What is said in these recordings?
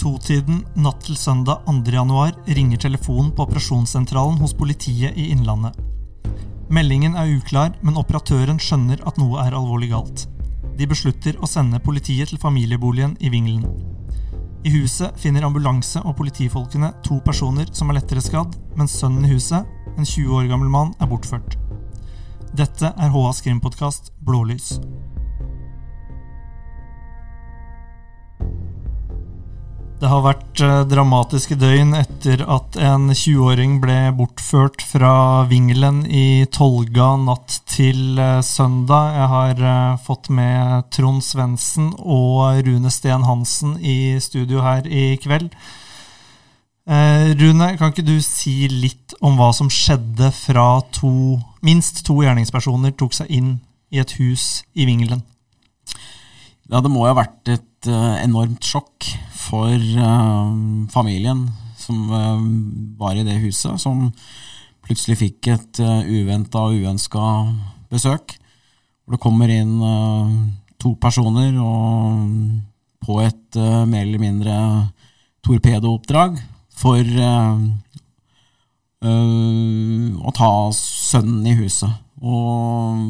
totiden natt til søndag 2. januar ringer telefonen på operasjonssentralen hos politiet i Innlandet. Meldingen er uklar, men operatøren skjønner at noe er alvorlig galt. De beslutter å sende politiet til familieboligen i Vingelen. I huset finner ambulanse og politifolkene to personer som er lettere skadd, mens sønnen i huset, en 20 år gammel mann, er bortført. Dette er HAs krimpodkast Blålys. Det har vært eh, dramatiske døgn etter at en 20-åring ble bortført fra Vingelen i Tolga natt til eh, søndag. Jeg har eh, fått med Trond Svendsen og Rune Steen Hansen i studio her i kveld. Rune, kan ikke du si litt om hva som skjedde fra to, minst to gjerningspersoner tok seg inn i et hus i Vingelen? Ja, det må jo ha vært et enormt sjokk for uh, familien som uh, var i det huset, som plutselig fikk et uh, eh, uventa og uønska besøk. Hvor det kommer inn to personer og, på et mer eller mindre torpedooppdrag for å ta sønnen i huset. Og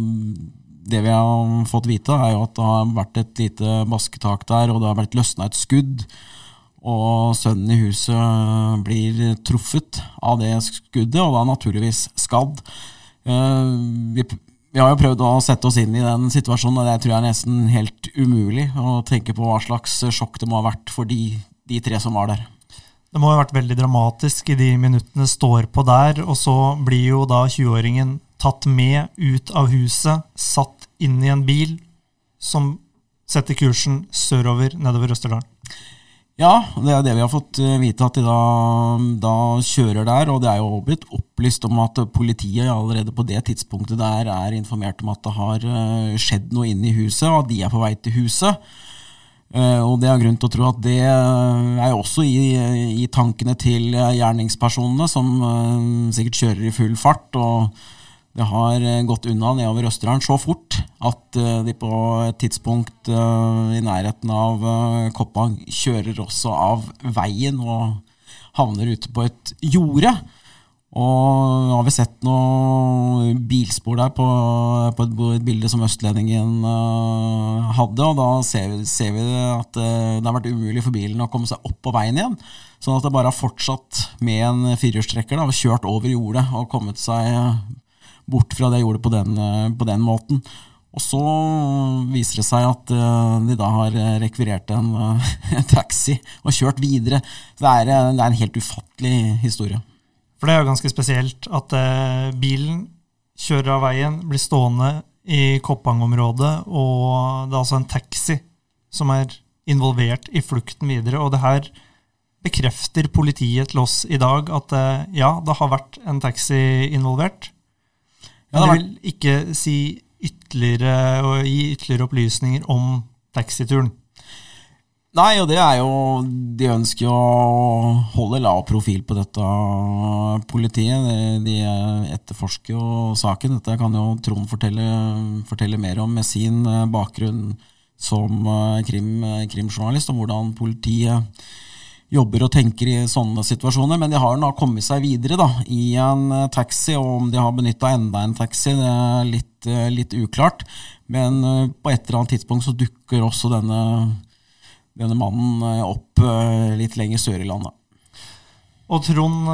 det vi har fått vite, er jo at det har vært et lite basketak der, og det har vært løsna et skudd. Og sønnen i huset blir truffet av det skuddet, og da naturligvis skadd. Eh, vi, vi har jo prøvd å sette oss inn i den situasjonen, og det tror jeg er nesten helt umulig å tenke på hva slags sjokk det må ha vært for de, de tre som var der. Det må ha vært veldig dramatisk i de minuttene står på der, og så blir jo da 20-åringen tatt med ut av huset, satt inn i en bil som setter kursen sørover nedover Østerdalen. Ja, det er det vi har fått eh, vite, at de da, da, kjører der. Og det er jo blitt opplyst om at politiet allerede på det tidspunktet der er informert om at det har eh, skjedd noe inne i huset, og at de er på vei til huset. Eh, og det er grunn til å tro at det er jo også i, i tankene til gjerningspersonene, som sikkert kjører i full fart. og det har eh, gått unna nedover Østerdalen så fort at eh, de på et tidspunkt eh, i nærheten av Koppang kjører også av veien og havner ute på et jorde. Og har vi sett noen bilspor der på, på et, bilde som Østlendingen hadde, og da ser ser vi at det har vært umulig for bilen å komme seg opp på veien igjen. Sånn at det bare har fortsatt med en firehjulstrekker og kjørt over jordet og kommet seg bort fra det jeg gjorde på den, eh, på den måten. Og så viser det seg at uh, de da har rekvirert en, en, taxi og kjørt videre. Det er, det er, en helt ufattelig historie. For det er jo ganske spesielt at bilen kjører av veien, blir stående i Koppang-området, og det er altså en taxi som er involvert i flukten videre. Og det her bekrefter politiet til oss i dag at ja, det har vært en taxi involvert. Men du vil ikke si ytterligere og gi ytterligere opplysninger om taxituren. Nei, og det er jo De ønsker jo å holde lav profil på dette politiet. De, etterforsker jo saken. Dette kan jo Trond fortelle, fortelle mer om med sin eh, bakgrunn som eh, krim, krimjournalist, om hvordan politiet jobber og tenker i sånne situasjoner. Men de har nå kommet seg videre da, i en eh, taxi, og om de har benytta enda en taxi, det er litt, eh, litt, uklart. Men eh, på et eller annet tidspunkt så dukker også denne, denne mannen opp litt lenger sør i landet. Og Trond,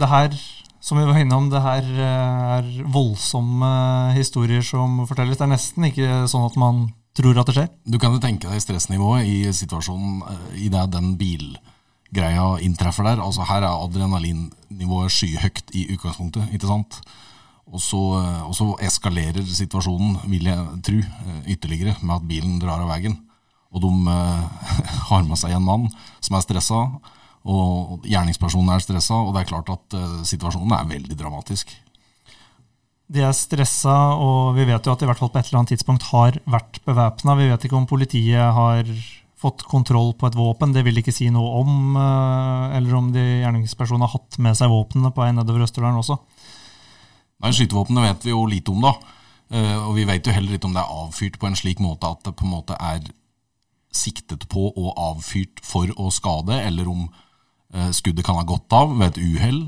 det her som vi var innom, det her er voldsomme historier som fortelles. Det er nesten ikke sånn at man tror at det skjer. Du kan jo tenke deg stressnivået i situasjonen i det den bil greia inntreffer der. Altså Her er adrenalinnivået skyhøyt i utgangspunktet. ikke sant? Og så, og så, eskalerer situasjonen, vil jeg tro, ytterligere med at bilen drar av veien. Og de uh, har med seg en mann som er stressa, og gjerningspersonen er stressa. Og det er klart at uh, situasjonen er veldig dramatisk. De er stressa, og vi vet jo at de i hvert fall på et eller annet tidspunkt har vært bevæpna. Vi vet ikke om politiet har fått kontroll på et våpen. Det vil ikke si noe om, eh, eller om de gjerningspersonene har hatt med seg våpnene på vei nedover Østerdalen også. Nei, Skytevåpnene vet vi jo lite om, da. Eh, og vi vet jo heller ikke om det er avfyrt på en slik måte at det på en måte er siktet på og avfyrt for å skade, eller om eh, skuddet kan ha gått av ved et uhell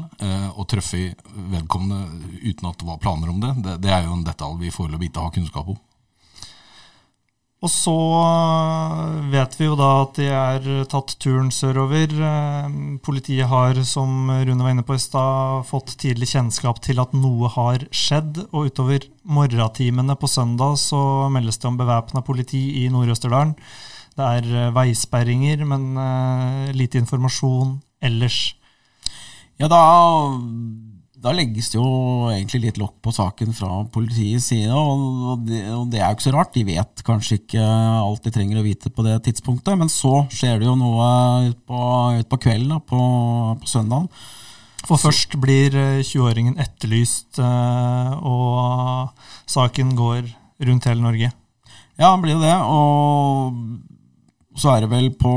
og truffet vedkommende uten at det var planer om det. det. Det er jo en detalj vi foreløpig ikke har kunnskap om. Og så vet vi jo da at de er tatt turen sørover. Eh, politiet har, som Rune var inne på i stad, fått tidlig kjennskap til at noe har skjedd. Og utover morgentimene på søndag så meldes det om bevæpna politi i Nord-Østerdalen. Det er eh, veisperringer, men lite informasjon ellers. Ja, da da legges det jo egentlig litt lokk på saken fra politiets side, og det, og det, er jo ikke så rart. De vet kanskje ikke alt de trenger å vite på det tidspunktet, men så skjer det jo noe utpå ut på kvelden, da, på, på søndagen. For først blir 20-åringen eh, etterlyst, eh, og saken går rundt hele Norge. Ja, han blir jo det. Og så er det vel på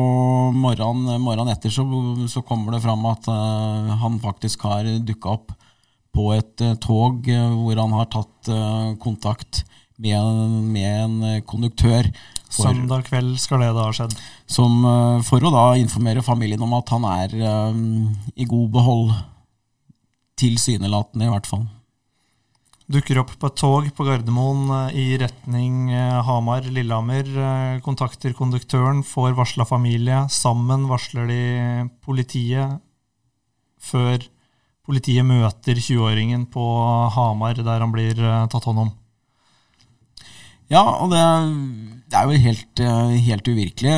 morgenen, morgenen etter så, så, kommer det fram at uh, han faktisk har dukka opp på et uh, tog uh, hvor han har tatt uh, kontakt med en, med en konduktør. For, Søndag kveld skal det da ha skjedd? Som, for å da informere familien om at han er i god behold. Tilsynelatende, i hvert fall. Dukker opp på et tog på Gardermoen i retning Hamar, Lillehammer. Kontakter konduktøren, får varsla familie. Sammen varsler de politiet før Politiet møter 20-åringen på Hamar, der han blir eh, tatt hånd om. Ja, og det, det er jo helt, eh, helt, uvirkelig.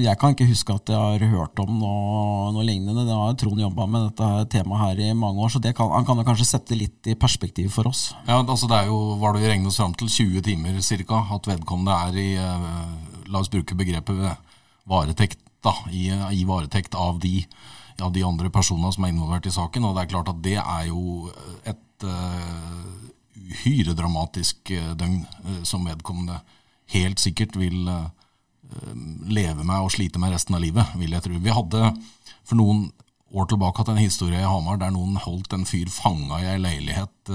Jeg kan ikke huske at jeg har hørt om noe, noe lignende. Det har Trond jobba med dette temaet her i mange år, så kan, han kan jo kanskje sette litt i perspektiv for oss. Ja, altså Det er jo, var det vi regnet oss fram til, 20 timer ca. At vedkommende er i eh, La oss bruke begrepet varetekt, da, i, i varetekt av de av de andre personene som er involvert i saken. Og det er klart at det er jo et uh, dramatisk uh, døgn uh, som vedkommende helt sikkert vil leve med og slite med resten av livet, vil jeg tro. Vi hadde for noen år tilbake hatt en historie i Hamar der noen holdt en fyr fanga i ei leilighet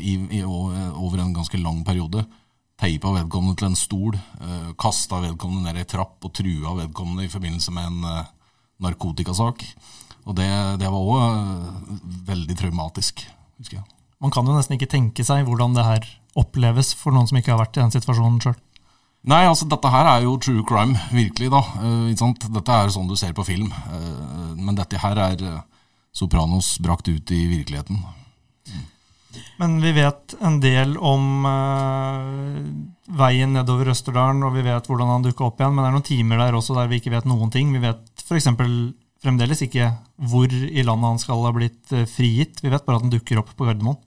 i, i, over en ganske lang periode. Teipa vedkommende til en stol, kasta vedkommende ned ei trapp og trua vedkommende i forbindelse med en narkotikasak. Og det, det var òg eh, veldig traumatisk, husker jeg. Man kan jo nesten ikke tenke seg hvordan det her oppleves for noen som ikke har vært i den situasjonen sjøl. Nei, altså dette her er jo true crime, virkelig, da. Uh, dette er sånn du ser på film. Uh, men dette her er uh, Sopranos brakt ut i virkeligheten. Mm. Men vi vet en del om veien nedover Østerdalen, og vi vet hvordan han dukka opp igjen, men det er noen timer der også der vi ikke vet noen ting. Vi vet f.eks. fremdeles ikke hvor i landet han skal ha blitt eh, frigitt. Vi vet bare at han dukker opp på Gardermoen.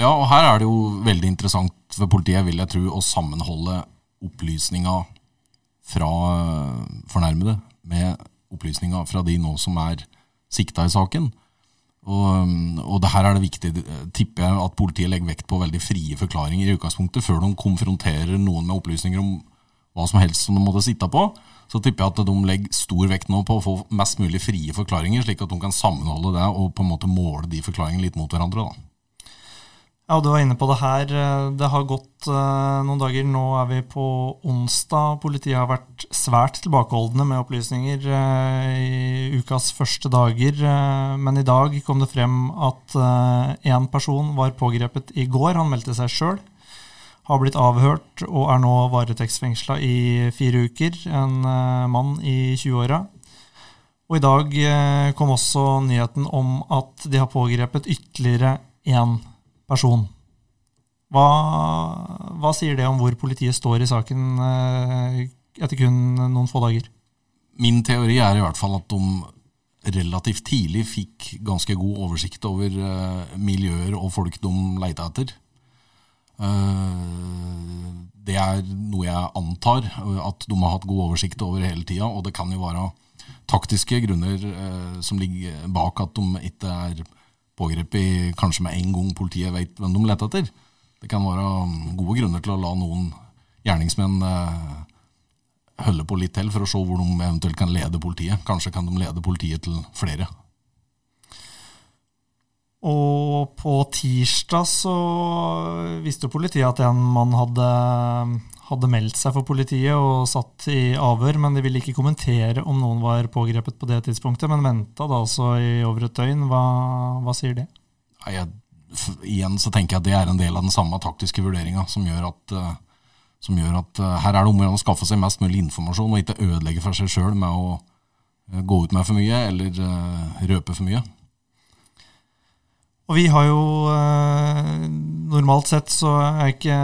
Ja, og her er det jo veldig interessant for politiet, vil jeg tro, å sammenholde opplysninga fra eh, fornærmede med opplysninga fra de nå som er sikta i saken. Og, og det her er det viktig, tipper jeg, at politiet legger vekt på veldig frie forklaringer i utgangspunktet, før de konfronterer noen med opplysninger om hva som helst som de måtte sitte på så tipper jeg at de legger stor vekt nå på å få mest mulig frie forklaringer, slik at de kan sammenholde det og på en måte måle de forklaringene litt mot hverandre. da. Ja, Du var inne på det her. Det har gått uh, noen dager. Nå er vi på onsdag. Politiet har vært svært tilbakeholdne med opplysninger uh, i ukas første dager. Uh, men i dag kom det frem at én person var pågrepet i går. Han meldte seg sjøl har blitt avhørt og er nå varetektsfengsla i fire uker. En uh, mann i 20-åra. Og i dag uh, kom også nyheten om at de har pågrepet ytterligere én person. Hva, hva, sier det om hvor politiet står i saken uh, etter kun noen få dager? Min teori er i hvert fall at de relativt tidlig fikk ganske god oversikt over miljøer og folk de leita etter. Eh, det er noe jeg antar at de har hatt god oversikt over hele tida. Og det kan jo være taktiske grunner eh, som ligger bak at de ikke er pågrepet kanskje med en gang politiet vet hvem de leter etter. Det kan være gode grunner til å la noen gjerningsmenn eh, holde på litt til for å se hvor de eventuelt kan lede politiet. Kanskje kan de lede politiet til flere. Og på tirsdag så visste politiet at en mann hadde, hadde meldt seg for politiet og satt i avhør, men de ville ikke kommentere om noen var pågrepet på det tidspunktet, men venta da altså i over et døgn. Hva, hva sier det? Jeg, igjen så tenker jeg at det er en del av den samme taktiske vurderinga som gjør at, uh, som gjør at uh, her er det om å skaffe seg mest mulig informasjon og ikke ødelegge for seg sjøl med å uh, gå ut med for mye eller røpe for mye. Og vi har jo eh, Normalt sett så er ikke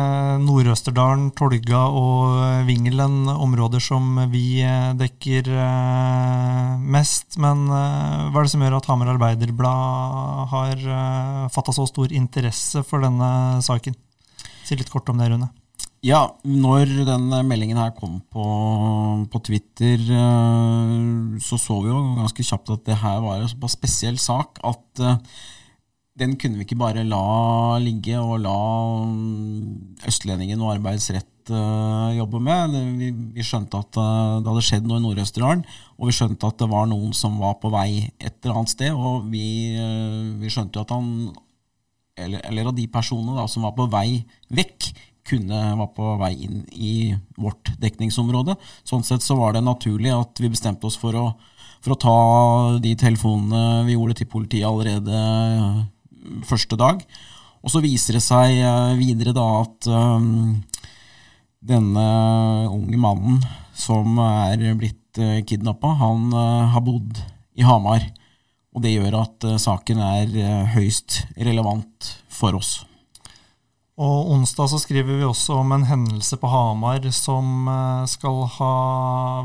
Nord-Østerdalen, Tolga og Vingelen områder som vi eh, dekker eh, mest. Men hva er det som gjør at Hamar Arbeiderblad har fatta så stor interesse for denne saken? Si litt kort om det, Rune. Ja, når den meldingen her kom på, på, Twitter, så så vi jo ganske kjapt at det her var en såpass spesiell sak at den kunne vi ikke bare la ligge og la Østlendingen og Arbeidsrett uh, jobbe med. Vi, skjønte at uh, det hadde skjedd noe i Nord-Østerdalen, og vi skjønte at det var noen som var på vei et eller annet sted. Og vi, uh, vi skjønte jo at han, eller, eller, av de personene da, som var på vei vekk, kunne var på vei inn i vårt dekningsområde. Sånn sett så var det naturlig at vi bestemte oss for å, for å ta de telefonene vi gjorde til politiet allerede første dag. Og så viser det seg eh, videre da at um, denne unge mannen som er blitt uh, kidnappa, han har bodd i Hamar. Og det gjør at saken er høyst relevant for oss. Og onsdag så skriver vi også om en hendelse på Hamar som eh, skal ha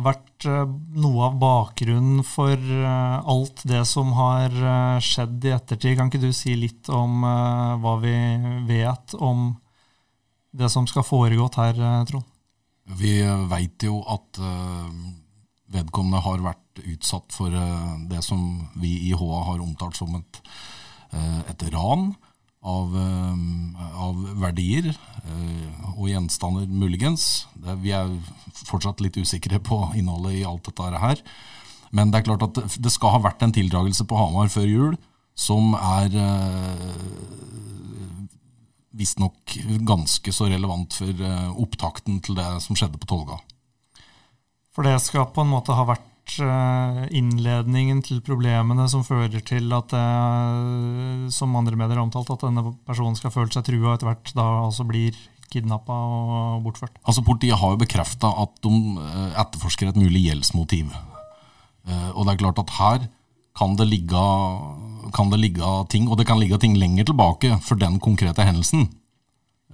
vært eh, noe av bakgrunnen for eh, alt det som har skjedd i ettertid. Kan ikke du si litt om hva vi vet om det som skal foregått her, Trond? Vi veit jo at vedkommende har vært utsatt for det som vi i HA har omtalt som et, et ran av, eh, av verdier eh, og gjenstander, muligens. Vi er fortsatt litt usikre på innholdet i alt dette her. Men det er klart at det skal ha vært en tildragelse på Hamar før jul som er eh, visstnok ganske så relevant for eh, opptakten til det som skjedde på Tolga. For det skal på en måte ha vært innledningen til problemene som fører til at det, eh, som andre medier har omtalt, at denne personen skal føle seg trua og etter hvert da altså blir kidnappa og bortført? Altså Politiet har jo bekrefta at de eh, etterforsker et mulig gjeldsmotiv. Og det er klart at her kan det, ligge, kan det ligge ting, og det kan ligge ting lenger tilbake for den konkrete hendelsen.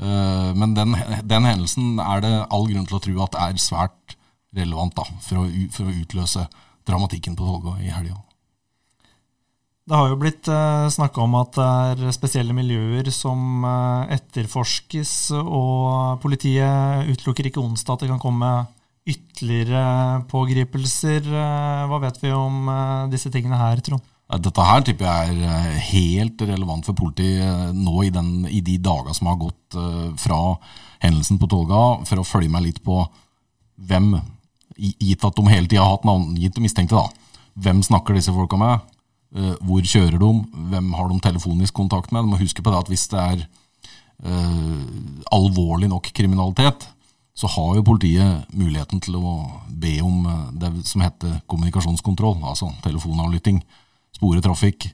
Men den, den hendelsen er det all grunn til å tro at er svært relevant da, for å, for å utløse dramatikken på Tolga i helga. Det har jo blitt eh, snakka om at det er spesielle miljøer som uh, etterforskes, og politiet utelukker ikke onsdag at det kan komme ytterligere pågripelser. Uh, hva vet vi om uh, disse tingene her, Trond? Dette her tipper jeg er helt relevant for politiet nå i, den, i de dagene som har gått fra hendelsen på Tolga, for å følge meg litt på hvem gitt at de hele tida har hatt navngitte mistenkte, da. Hvem snakker disse folka med? Uh, hvor kjører de? Hvem har de telefonisk kontakt med? Du må huske på det at hvis det er uh, alvorlig nok kriminalitet, så har jo politiet muligheten til å be om uh, det som heter kommunikasjonskontroll, altså telefonavlytting, spore trafikk,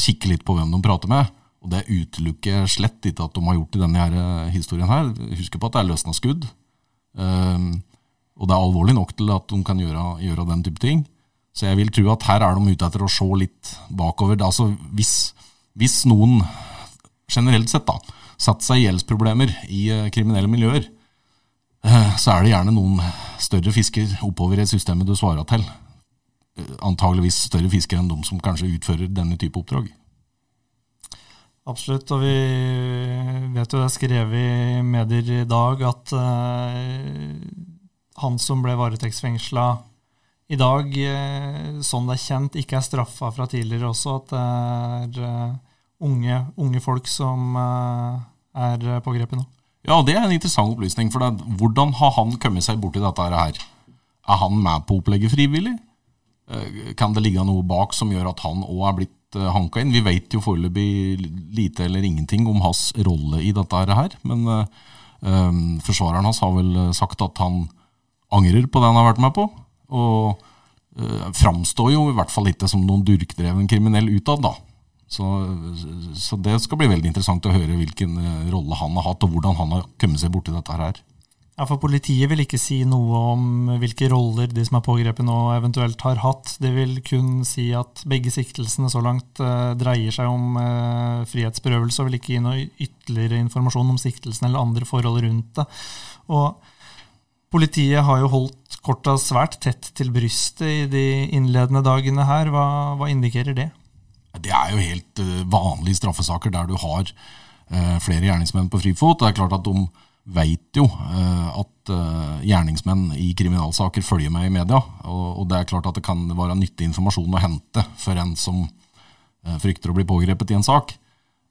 kikke litt på hvem de prater med. Og det utelukker slett ikke at de har gjort i denne her historien her. Husk på at det er løsna skudd. Uh, og det er alvorlig nok til at de kan gjøre, gjøre, den type ting. Så jeg vil tro at her er de ute etter å se litt bakover. Altså hvis, hvis noen generelt sett da, setter seg i gjeldsproblemer i uh, kriminelle miljøer, uh, så er det gjerne noen større fisker oppover i systemet du svarer til. Uh, antageligvis større fisker enn de som kanskje utfører denne type oppdrag. Absolutt, og vi vet jo det er skrevet i medier i dag at han som ble varetektsfengsla i dag, sånn det er kjent, ikke er straffa fra tidligere også. At det er eh, unge, unge folk som eh, er pågrepet nå. Ja, det er en interessant opplysning. for det, Hvordan har han kommet seg borti dette her? Er han med på opplegget frivillig? Kan det ligge noe bak som gjør at han òg er blitt hanka inn? Vi vet jo foreløpig lite eller ingenting om hans rolle i dette her. Men øh, forsvareren hans har vel sagt at han angrer på det han har vært med på. Og uh, framstår jo i hvert fall ikke som noen durkdreven kriminell utad, da. Så, så, det skal bli veldig interessant å høre hvilken rolle han har hatt, og hvordan han har kommet seg borti dette her. Ja, for Politiet vil ikke si noe om hvilke roller de som er pågrepet nå eventuelt har hatt. De vil kun si at begge siktelsene så langt uh, dreier seg om uh, frihetsberøvelse, og vil ikke gi noe ytterligere informasjon om siktelsen eller andre forhold rundt det. Og Politiet har jo holdt korta svært tett til brystet i de innledende dagene her. Hva, hva indikerer det? Det er jo helt uh, vanlige straffesaker der du har flere gjerningsmenn på frifot. Det er klart at de veit jo uh, at gjerningsmenn i kriminalsaker følger med i media. Og, det er klart at det kan være nyttig informasjon å hente for en som frykter å bli pågrepet i en sak.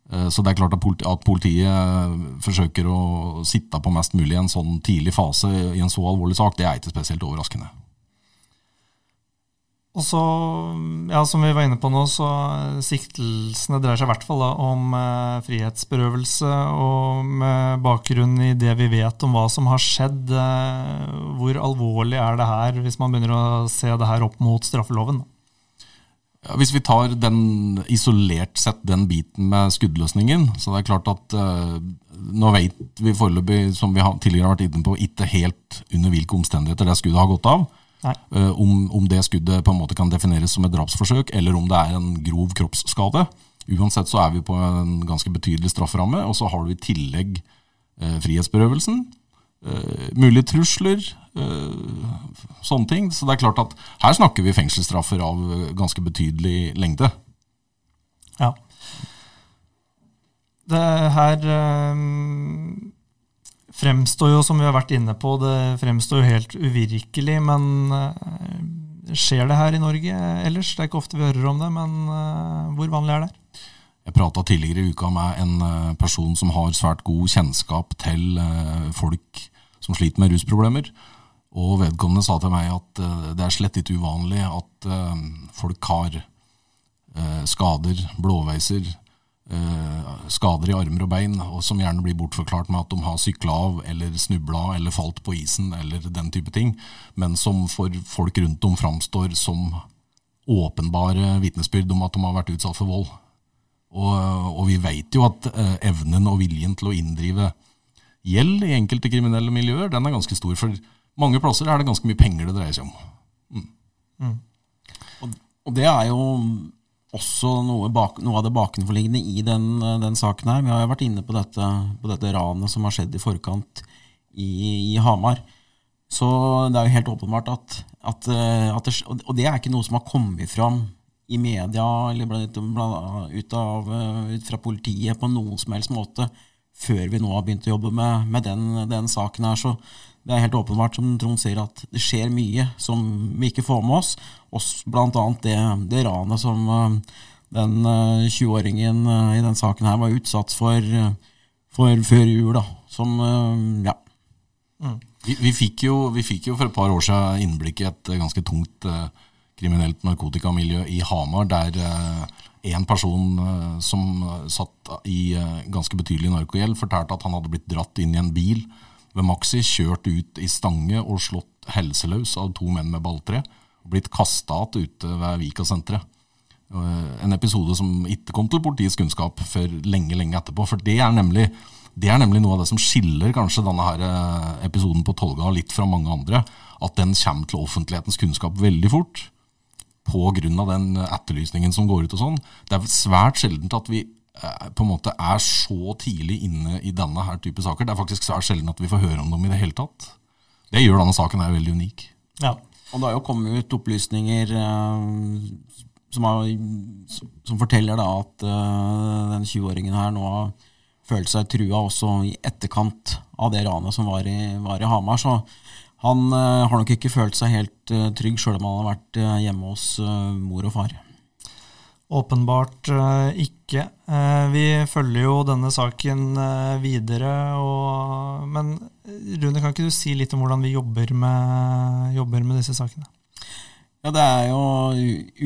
Så det er klart at, politi at politiet forsøker å sitte på mest mulig i en sånn tidlig fase i en så alvorlig sak, det er ikke spesielt overraskende. Og så, ja, Som vi var inne på nå, så siktelsene dreier seg i hvert fall da, om eh, frihetsberøvelse. Og med bakgrunn i det vi vet om hva som har skjedd, eh, hvor alvorlig er det her hvis man begynner å se det her opp mot straffeloven? Ja, hvis vi tar den isolert sett den biten med skuddløsningen, så det er klart at eh, nå vet vi foreløpig, som vi har tidligere har vært inne på, ikke helt under hvilke omstendigheter det skuddet har gått av. Uh, om, om, det skuddet på en måte kan defineres som et drapsforsøk, eller om det er en grov kroppsskade. Uansett så er vi på en ganske betydelig strafferamme, og så har du i tillegg uh, frihetsberøvelsen. Uh, mulige trusler, sånne ting. Så det er klart at her snakker vi fengselsstraffer av ganske betydelig lengde. Ja. Det her fremstår jo, som vi har vært inne på, det fremstår jo helt uvirkelig. Men uh, skjer det her i Norge ellers? Det er ikke ofte vi hører om det, men uh, hvor vanlig er det? Jeg prata tidligere i uka med en uh, person som har svært god kjennskap til folk som sliter med rusproblemer. Og vedkommende sa til meg at det er slett ikke uvanlig at folk har skader, blåveiser, Eh, skader i armer og bein, og som gjerne blir bortforklart med at de har sykla av eller snubla eller falt på isen eller den type ting, men som for folk rundt om framstår som åpenbare vitnesbyrd om at de har vært utsatt for vold. Og, og vi veit jo at eh, evnen og viljen til å inndrive gjeld i enkelte kriminelle miljøer, den er ganske stor. For mange plasser er det ganske mye penger det dreier seg om. Mm. Mm. Og, og det er jo også noe, bak, noe, av det bakenforliggende i den, den, saken her. Vi har jo vært inne på dette, på dette ranet som har skjedd i forkant i, i, Hamar. Så det er jo helt åpenbart at, at, at det, Og det er ikke noe som har kommet fram i media eller ut, av, ut fra politiet på noen som helst måte før vi nå har begynt å jobbe med, med den, den, saken her. Så det er helt åpenbart, som Trond sier, at det skjer mye som vi ikke får med oss. Blant annet det, det ranet som uh, den 20-åringen uh, uh, i den saken her var utsatt for, for før jul. da, som, ja. Mm. Vi, vi, fikk jo, vi, fikk jo, for et par år siden innblikk i et ganske tungt kriminelt narkotikamiljø i Hamar, der en person som satt i ganske betydelig narkogjeld, fortalte at han hadde blitt dratt inn i en bil ved Maxi kjørt ut i Stange og slått helseløs av to menn med balltre. Blitt kasta igjen ute ved Vika-senteret. Eh, en episode som ikke kom til politiets kunnskap før lenge lenge etterpå. For det er, nemlig, det er nemlig noe av det som skiller kanskje denne her eh, episoden på Tolga litt fra mange andre. At den kommer til offentlighetens kunnskap veldig fort. Av den etterlysningen som går ut og sånn. Det er svært sjeldent at vi Eh, på en måte er så tidlig inne i denne her type saker. Det er faktisk svært sjelden at vi får høre om dem i det hele tatt. Det gjør denne saken her veldig unik. Ja, og det har jo kommet ut opplysninger uh, som, har, som, forteller da at uh, den 20-åringen her nå har følt seg trua også i etterkant av det ranet som var i, var i Hamar. Så han uh, har nok ikke følt seg helt trygg sjøl om han har vært hjemme hos mor og far. Åpenbart eh, ikke. Eh, vi følger jo denne saken eh, videre. Og, men Rune, kan ikke du si litt om hvordan vi jobber med, jobber med disse sakene? Ja, Det er jo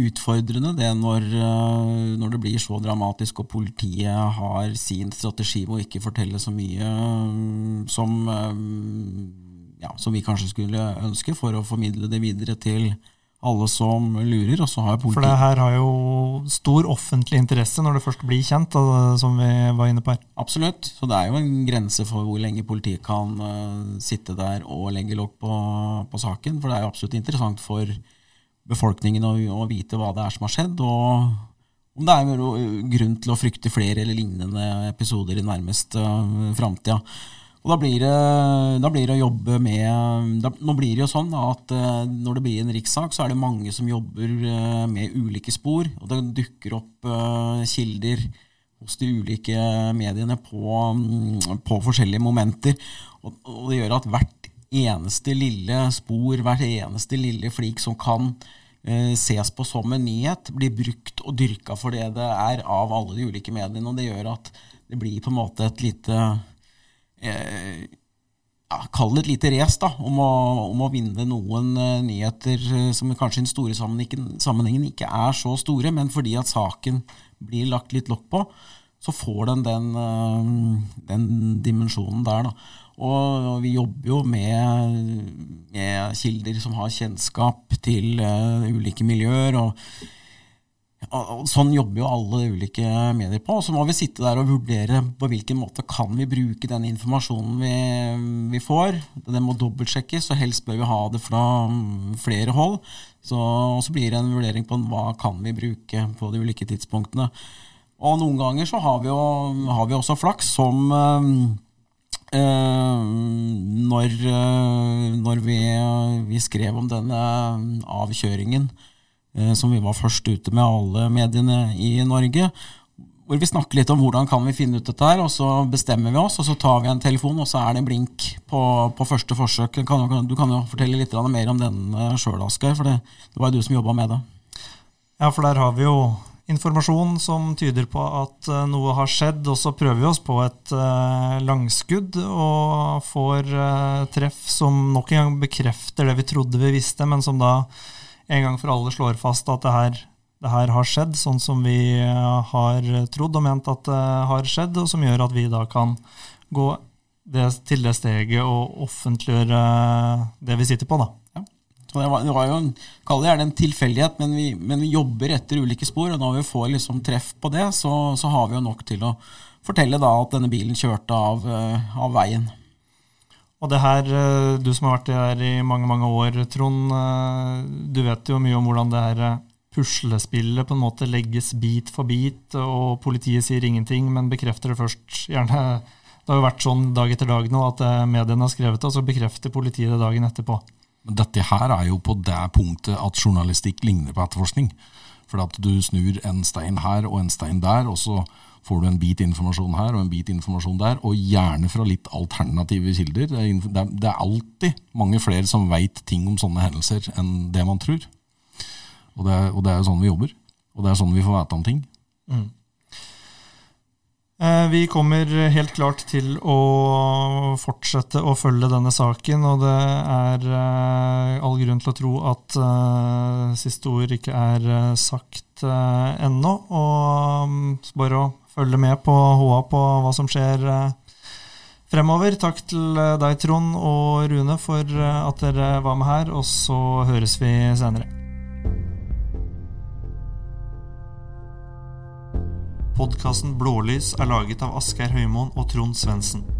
utfordrende det når, eh, når, det blir så dramatisk og politiet har sin strategi med å ikke fortelle så mye eh, som, eh, ja, som vi kanskje skulle ønske, for å formidle det videre til alle som lurer. og så har politiet For det her har jo stor offentlig interesse når det først blir kjent, som vi var inne på her. Absolutt. Så det er jo en grense for hvor lenge politiet kan uh, sitte der og legge lokk på, på, saken. For det er jo absolutt interessant for befolkningen å, å, vite hva det er som har skjedd. og om det er grunn til å frykte flere eller lignende episoder i nærmeste uh, framtida. Og da blir, det, da blir det å jobbe med da, Nå blir det jo sånn at uh, når det blir en rikssak, så er det mange som jobber uh, med ulike spor. Og det dukker opp uh, kilder hos de ulike mediene på, um, på forskjellige momenter. Og, og, det gjør at hvert eneste lille spor, hvert eneste lille flik som kan ses på som en nyhet, blir brukt og dyrka for det det er av alle de ulike mediene. Og det gjør at det blir på en måte et lite eh, ja, Kall det et lite race om, om, å vinne noen eh, nyheter uh, som kanskje i den store sammenhengen ikke er så store, men fordi at saken blir lagt litt lokk på, så får den den, uh, den dimensjonen der. Da. Og, vi jobber jo med, med, kilder som har kjennskap til ulike miljøer. og og sånn jobber jo alle ulike medier på. Så må vi sitte der og vurdere på hvilken måte kan vi bruke den informasjonen vi, vi får. Den må dobbeltsjekkes, og helst bør vi ha det fra flere hold. Så, og så blir det en vurdering på hva kan vi bruke på de ulike tidspunktene. Og noen ganger så har vi, jo, har vi også flaks, som øh, når, øh, når vi, vi, skrev om denne avkjøringen Eh, som vi var først ute med alle mediene i Norge. Hvor vi snakker litt om hvordan kan vi finne ut dette her, og så bestemmer vi oss, og så tar vi en telefon, og så er det blink på, på første forsøk. Kan, du kan jo fortelle litt mer om den sjøl, Asgeir, for det, det var jo du som jobba med det. Ja, for der har vi jo informasjon som tyder på at uh, noe har skjedd, og så prøver vi oss på et langskudd og får treff som nok en gang bekrefter det vi trodde vi visste, men som da en gang for alle slår fast at det her, det her har skjedd sånn som vi eh, har trodd og ment at det har skjedd, og som gjør at vi da kan gå det, til det steget og offentliggjøre det vi sitter på. da. Så det var, det var jo en, Kall det gjerne en tilfeldighet, men vi, men vi, jobber etter ulike spor. Og når vi får liksom treff på det, så, så, har vi jo nok til å fortelle da at denne bilen kjørte av, eh, av veien. Og det her, eh, du som har vært her i mange mange år, Trond. Eh, du vet jo mye om hvordan det her eh, puslespillet på en måte legges bit for bit, og politiet sier ingenting, men bekrefter det først. Gjerne, Det har jo vært sånn dag etter dag nå at mediene har skrevet det, og så bekrefter politiet det dagen etterpå. Dette her er jo på det punktet at journalistikk ligner på etterforskning. For at du snur en stein her og en stein der, og så får du en bit informasjon her og en bit informasjon der, og gjerne fra litt alternative kilder. Det er, det er alltid mange flere som veit ting om sånne hendelser enn det man tror. Og det, er, og det er jo sånn vi jobber. Og det er sånn vi får vite om ting. Mm. Eh, vi kommer helt klart til å fortsette å følge denne saken, og det er eh, all grunn til å tro at uh, siste ord ikke er sagt ennå. Og um, bare å følge med på HA på hva som skjer uh, fremover. Takk til deg, Trond og Rune, for at dere var med her, og så høres vi senere. Podkasten Blålys er laget av Asgeir Høymoen og Trond Svendsen.